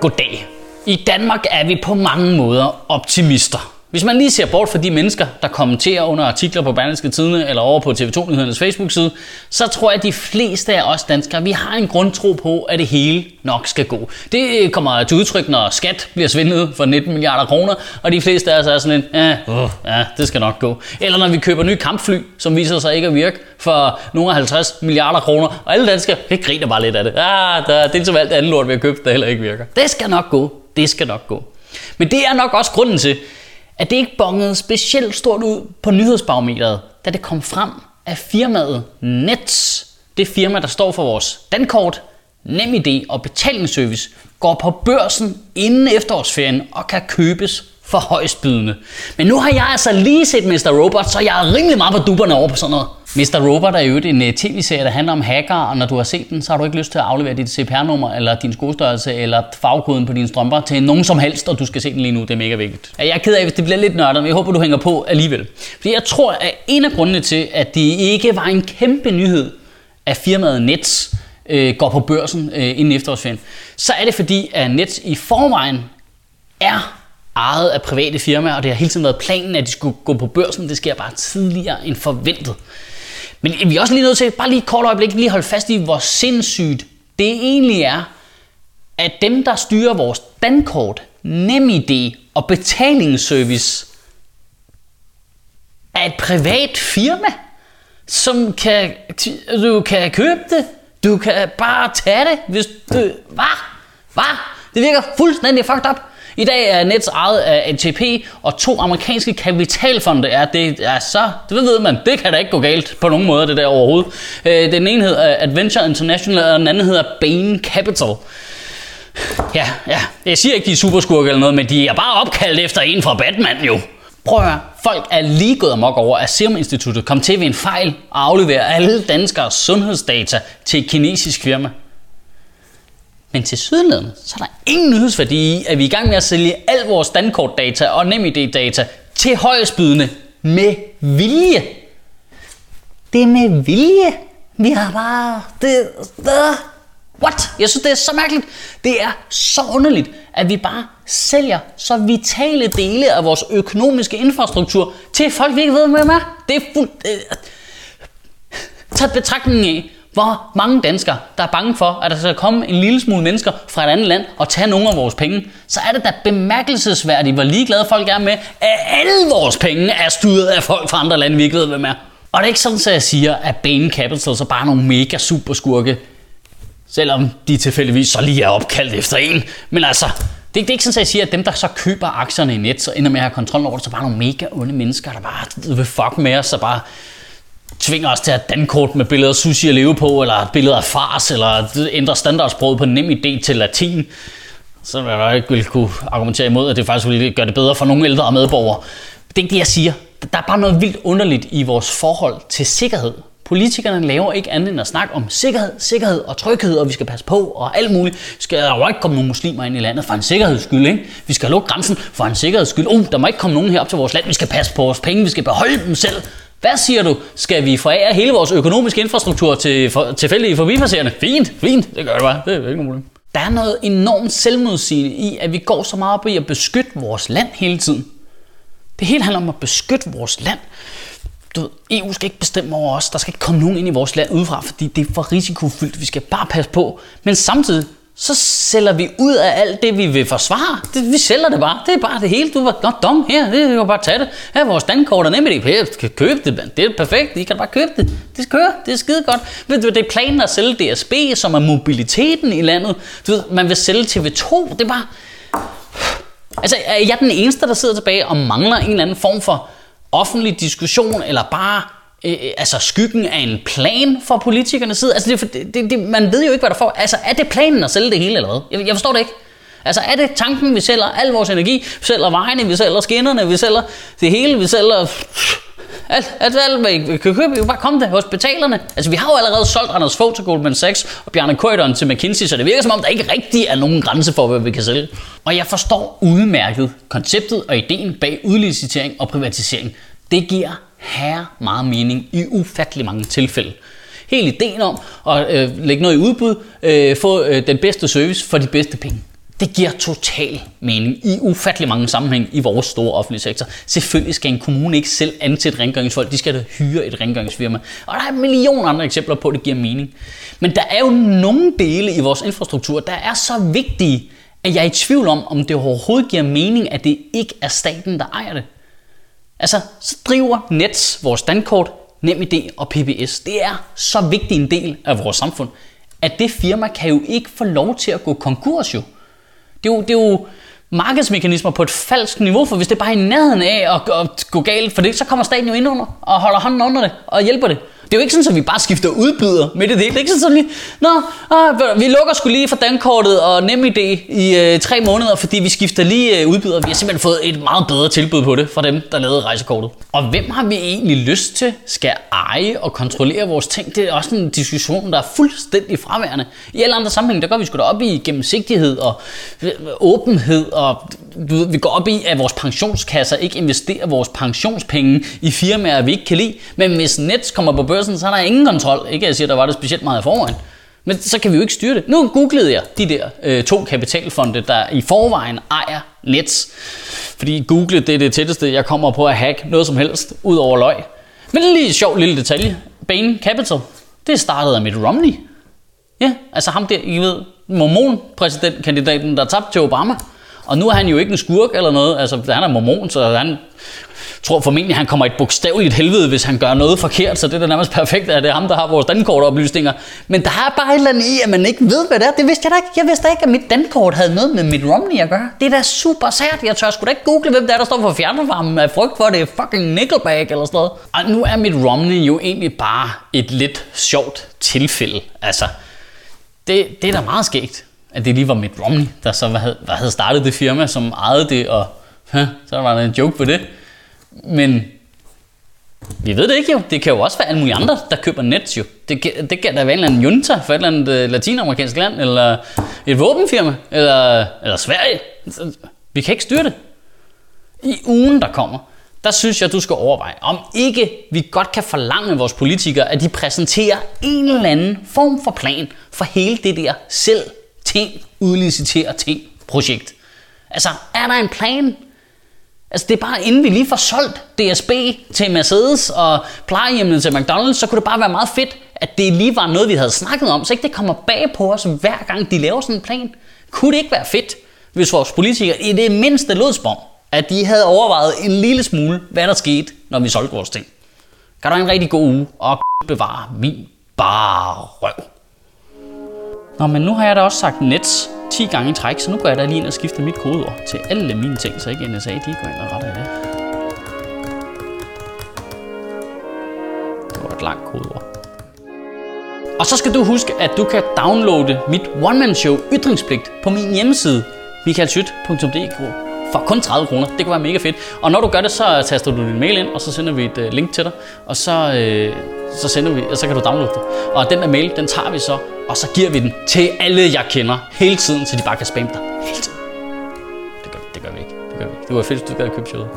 Goddag. I Danmark er vi på mange måder optimister. Hvis man lige ser bort fra de mennesker, der kommenterer under artikler på Berlingske Tidene eller over på TV2 Nyhedernes Facebook-side, så tror jeg, at de fleste af os danskere, vi har en grundtro på, at det hele nok skal gå. Det kommer til udtryk, når skat bliver svindlet for 19 milliarder kroner, og de fleste af os er sådan en, ja, uh, ja, det skal nok gå. Eller når vi køber nye kampfly, som viser sig ikke at virke for nogle af 50 milliarder kroner, og alle danskere, vi griner bare lidt af det. Ah, der, det er som alt andet lort, vi har købt, der heller ikke virker. Det skal nok gå. Det skal nok gå. Men det er nok også grunden til, at det ikke bongede specielt stort ud på nyhedsbarometeret, da det kom frem, at firmaet Nets, det firma, der står for vores dankort, NemID og betalingsservice, går på børsen inden efterårsferien og kan købes for højstbydende. Men nu har jeg altså lige set Mr. Robot, så jeg er rimelig meget på duberne over på sådan noget. Mr. Robot er jo en øh, tv-serie, der handler om hacker, og når du har set den, så har du ikke lyst til at aflevere dit CPR-nummer, eller din skostørrelse, eller farvekoden på dine strømper til nogen som helst, og du skal se den lige nu. Det er mega vigtigt. Jeg er ked af, hvis det bliver lidt nørdet, men jeg håber, du hænger på alligevel. Fordi jeg tror, at en af grundene til, at det ikke var en kæmpe nyhed, at firmaet Nets øh, går på børsen øh, inden efterårsferien, så er det fordi, at Nets i forvejen er ejet af private firmaer, og det har hele tiden været planen, at de skulle gå på børsen. Det sker bare tidligere end forventet. Men vi er også lige nødt til, bare lige et kort øjeblik, lige holde fast i, hvor sindssygt det egentlig er, at dem, der styrer vores dankort, NemID og betalingsservice, er et privat firma, som kan, du kan købe det. Du kan bare tage det, hvis du... Hvad? Hvad? Det virker fuldstændig fucked up. I dag er Nets ejet af ATP, og to amerikanske kapitalfonde er det. er så det ved man, det kan da ikke gå galt på nogen måde, det der overhovedet. Øh, den ene hedder øh, Adventure International, og den anden hedder Bain Capital. Ja, ja, jeg siger ikke, de er superskurke eller noget, men de er bare opkaldt efter en fra Batman jo. Prøv at høre. Folk er lige gået amok over, at Serum Instituttet kom til ved en fejl og afleverer alle danskers sundhedsdata til et kinesisk firma. Men til sydlandet, så er der ingen nyhedsværdi i, at vi er i gang med at sælge al vores standkortdata og NemID-data til højestbydende med vilje. Det er med vilje. Vi har bare... Det, det, what? Jeg synes, det er så mærkeligt. Det er så underligt, at vi bare sælger så vitale dele af vores økonomiske infrastruktur til folk, vi ikke ved, hvem er. Det er fuldt... Øh, tag betragtning af, hvor mange danskere, der er bange for, at der skal komme en lille smule mennesker fra et andet land og tage nogle af vores penge, så er det da bemærkelsesværdigt, hvor ligeglade folk er med, at alle vores penge er styret af folk fra andre lande, vi ikke ved, hvem er. Og det er ikke sådan, at jeg siger, at Bain Capital så bare er nogle mega super skurke, selvom de tilfældigvis så lige er opkaldt efter en. Men altså, det, det er ikke sådan, at jeg siger, at dem, der så køber aktierne i net, så ender med at have kontrol over det, så bare nogle mega onde mennesker, der bare vil fuck med os, så bare tvinger os til at dankort med billeder af sushi at leve på, eller billeder af fars, eller ændre standardsproget på nem idé til latin. Så vil jeg ikke ville kunne argumentere imod, at det faktisk ville gøre det bedre for nogle ældre medborgere. Det er ikke det, jeg siger. Der er bare noget vildt underligt i vores forhold til sikkerhed. Politikerne laver ikke andet end at snakke om sikkerhed, sikkerhed og tryghed, og vi skal passe på og alt muligt. Skal der jo ikke komme nogen muslimer ind i landet for en sikkerheds skyld, ikke? Vi skal lukke grænsen for en sikkerheds skyld. Uh, der må ikke komme nogen herop til vores land. Vi skal passe på vores penge, vi skal beholde dem selv. Hvad siger du? Skal vi forære hele vores økonomiske infrastruktur til for, tilfældige forbipasserende? Fint, fint, det gør det bare. Det er ikke nogen problem. Der er noget enormt selvmodsigende i, at vi går så meget op i at beskytte vores land hele tiden. Det hele handler om at beskytte vores land. Du ved, EU skal ikke bestemme over os. Der skal ikke komme nogen ind i vores land udefra, fordi det er for risikofyldt. Vi skal bare passe på. Men samtidig så sælger vi ud af alt det, vi vil forsvare. Det, vi sælger det bare. Det er bare det hele. Du var godt dum her. Det er jo bare tage det. Her er vores dankort og nemlig det. kan købe det. Det er perfekt. I kan bare købe det. Det kører. Det er skide godt. Ved du, det er planen at sælge DSB, som er mobiliteten i landet. Du ved, man vil sælge TV2. Det er bare... Altså, er jeg den eneste, der sidder tilbage og mangler en eller anden form for offentlig diskussion, eller bare Øh, øh, altså skyggen af en plan fra politikernes side? Altså, det, det, det, man ved jo ikke, hvad der får. Altså, er det planen at sælge det hele, eller hvad? Jeg, jeg forstår det ikke. Altså, er det tanken, vi sælger al vores energi? Vi sælger vejene, vi sælger skinnerne, vi sælger det hele, vi sælger... Alt, alt, alt hvad I kan købe, vi kan bare komme til hospitalerne. Altså, vi har jo allerede solgt Anders Fogh til Goldman Sachs og Bjarne Køjderen til McKinsey, så det virker som om, der ikke rigtig er nogen grænse for, hvad vi kan sælge. Og jeg forstår udmærket konceptet og ideen bag udlicitering og privatisering. Det giver her meget mening i ufattelig mange tilfælde. Helt ideen om at øh, lægge noget i udbud, øh, få øh, den bedste service for de bedste penge. Det giver total mening i ufattelig mange sammenhæng i vores store offentlige sektor. Selvfølgelig skal en kommune ikke selv ansætte rengøringsfolk, de skal da hyre et rengøringsfirma. Og der er millioner andre eksempler på, at det giver mening. Men der er jo nogle dele i vores infrastruktur, der er så vigtige, at jeg er i tvivl om, om det overhovedet giver mening, at det ikke er staten, der ejer det. Altså, så driver Nets vores dankort, NemID og PBS. Det er så vigtig en del af vores samfund, at det firma kan jo ikke få lov til at gå konkurs jo. Det er jo, det er jo markedsmekanismer på et falsk niveau, for hvis det er bare i nærheden af at, at gå galt for det, så kommer staten jo ind under og holder hånden under det og hjælper det. Det er jo ikke sådan, at vi bare skifter udbyder midt i det. Det er ikke sådan, at lige, Nå, ah, vi lukker skulle lige for dankortet og NemID i øh, tre måneder, fordi vi skifter lige øh, udbyder. Vi har simpelthen fået et meget bedre tilbud på det fra dem, der lavede rejsekortet. Og hvem har vi egentlig lyst til skal eje og kontrollere vores ting? Det er også en diskussion, der er fuldstændig fraværende. I alle andre sammenhænge, der går vi sgu da op i gennemsigtighed og øh, åbenhed, og vi går op i, at vores pensionskasser ikke investerer vores pensionspenge i firmaer, vi ikke kan lide. Men hvis Nets kommer på børsen, så er der ingen kontrol. Ikke at jeg siger, at der var det specielt meget i forvejen. Men så kan vi jo ikke styre det. Nu googlede jeg de der øh, to kapitalfonde, der i forvejen ejer Nets. Fordi Google det er det tætteste, jeg kommer på at hacke noget som helst, ud over løg. Men en lige sjov lille detalje. Bain Capital, det startede af Mitt Romney. Ja, altså ham der, I ved, mormon-præsidentkandidaten, der tabte til Obama. Og nu er han jo ikke en skurk eller noget. Altså, han er mormon, så han tror formentlig, at han kommer i et bogstaveligt helvede, hvis han gør noget forkert, så det er da nærmest perfekt, at det er ham, der har vores dankortoplysninger. Men der er bare et eller andet i, at man ikke ved, hvad det er. Det vidste jeg da ikke. Jeg vidste ikke, at mit dankort havde noget med mit Romney at gøre. Det er da super sært. Jeg tør sgu da ikke google, hvem det er, der står for fjernvarmen af frygt for, at det er fucking Nickelback eller sådan noget. Og nu er mit Romney jo egentlig bare et lidt sjovt tilfælde. Altså, det, det er da meget skægt at det lige var Mitt Romney, der så havde, der havde startet det firma, som ejede det, og huh, så var der en joke på det. Men vi ved det ikke jo. Det kan jo også være alle mulige andre, der køber Nets jo. Det, det kan da være en eller anden junta for et eller andet uh, latinamerikansk land, eller et våbenfirma, eller, eller Sverige. Vi kan ikke styre det. I ugen, der kommer, der synes jeg, du skal overveje, om ikke vi godt kan forlange vores politikere, at de præsenterer en eller anden form for plan for hele det der selv ting, udlicitere ting projekt. Altså, er der en plan? Altså, det er bare, inden vi lige får solgt DSB til Mercedes og plejehjemmene til McDonald's, så kunne det bare være meget fedt, at det lige var noget, vi havde snakket om, så ikke det kommer bag på os, hver gang de laver sådan en plan. Kunne det ikke være fedt, hvis vores politikere i det mindste lodsbom, at de havde overvejet en lille smule, hvad der skete, når vi solgte vores ting. Kan du have en rigtig god uge, og bevare min bare røv. Nå, men nu har jeg da også sagt Nets 10 gange i træk, så nu går jeg da lige ind og skifter mit kodeord til alle mine ting, så ikke NSA de går ind og retter det. Det var et langt kodeord. Og så skal du huske, at du kan downloade mit one-man-show Ytringspligt på min hjemmeside, michaelschyt.dk for kun 30 kroner. Det kunne være mega fedt. Og når du gør det, så taster du din mail ind, og så sender vi et øh, link til dig, og så, øh, så, sender vi, og så kan du downloade det. Og den der mail, den tager vi så, og så giver vi den til alle, jeg kender, hele tiden, så de bare kan spamme dig. Hele tiden. Det gør, det gør vi ikke. Det gør vi ikke. Det var fedt, hvis du gad købe showet.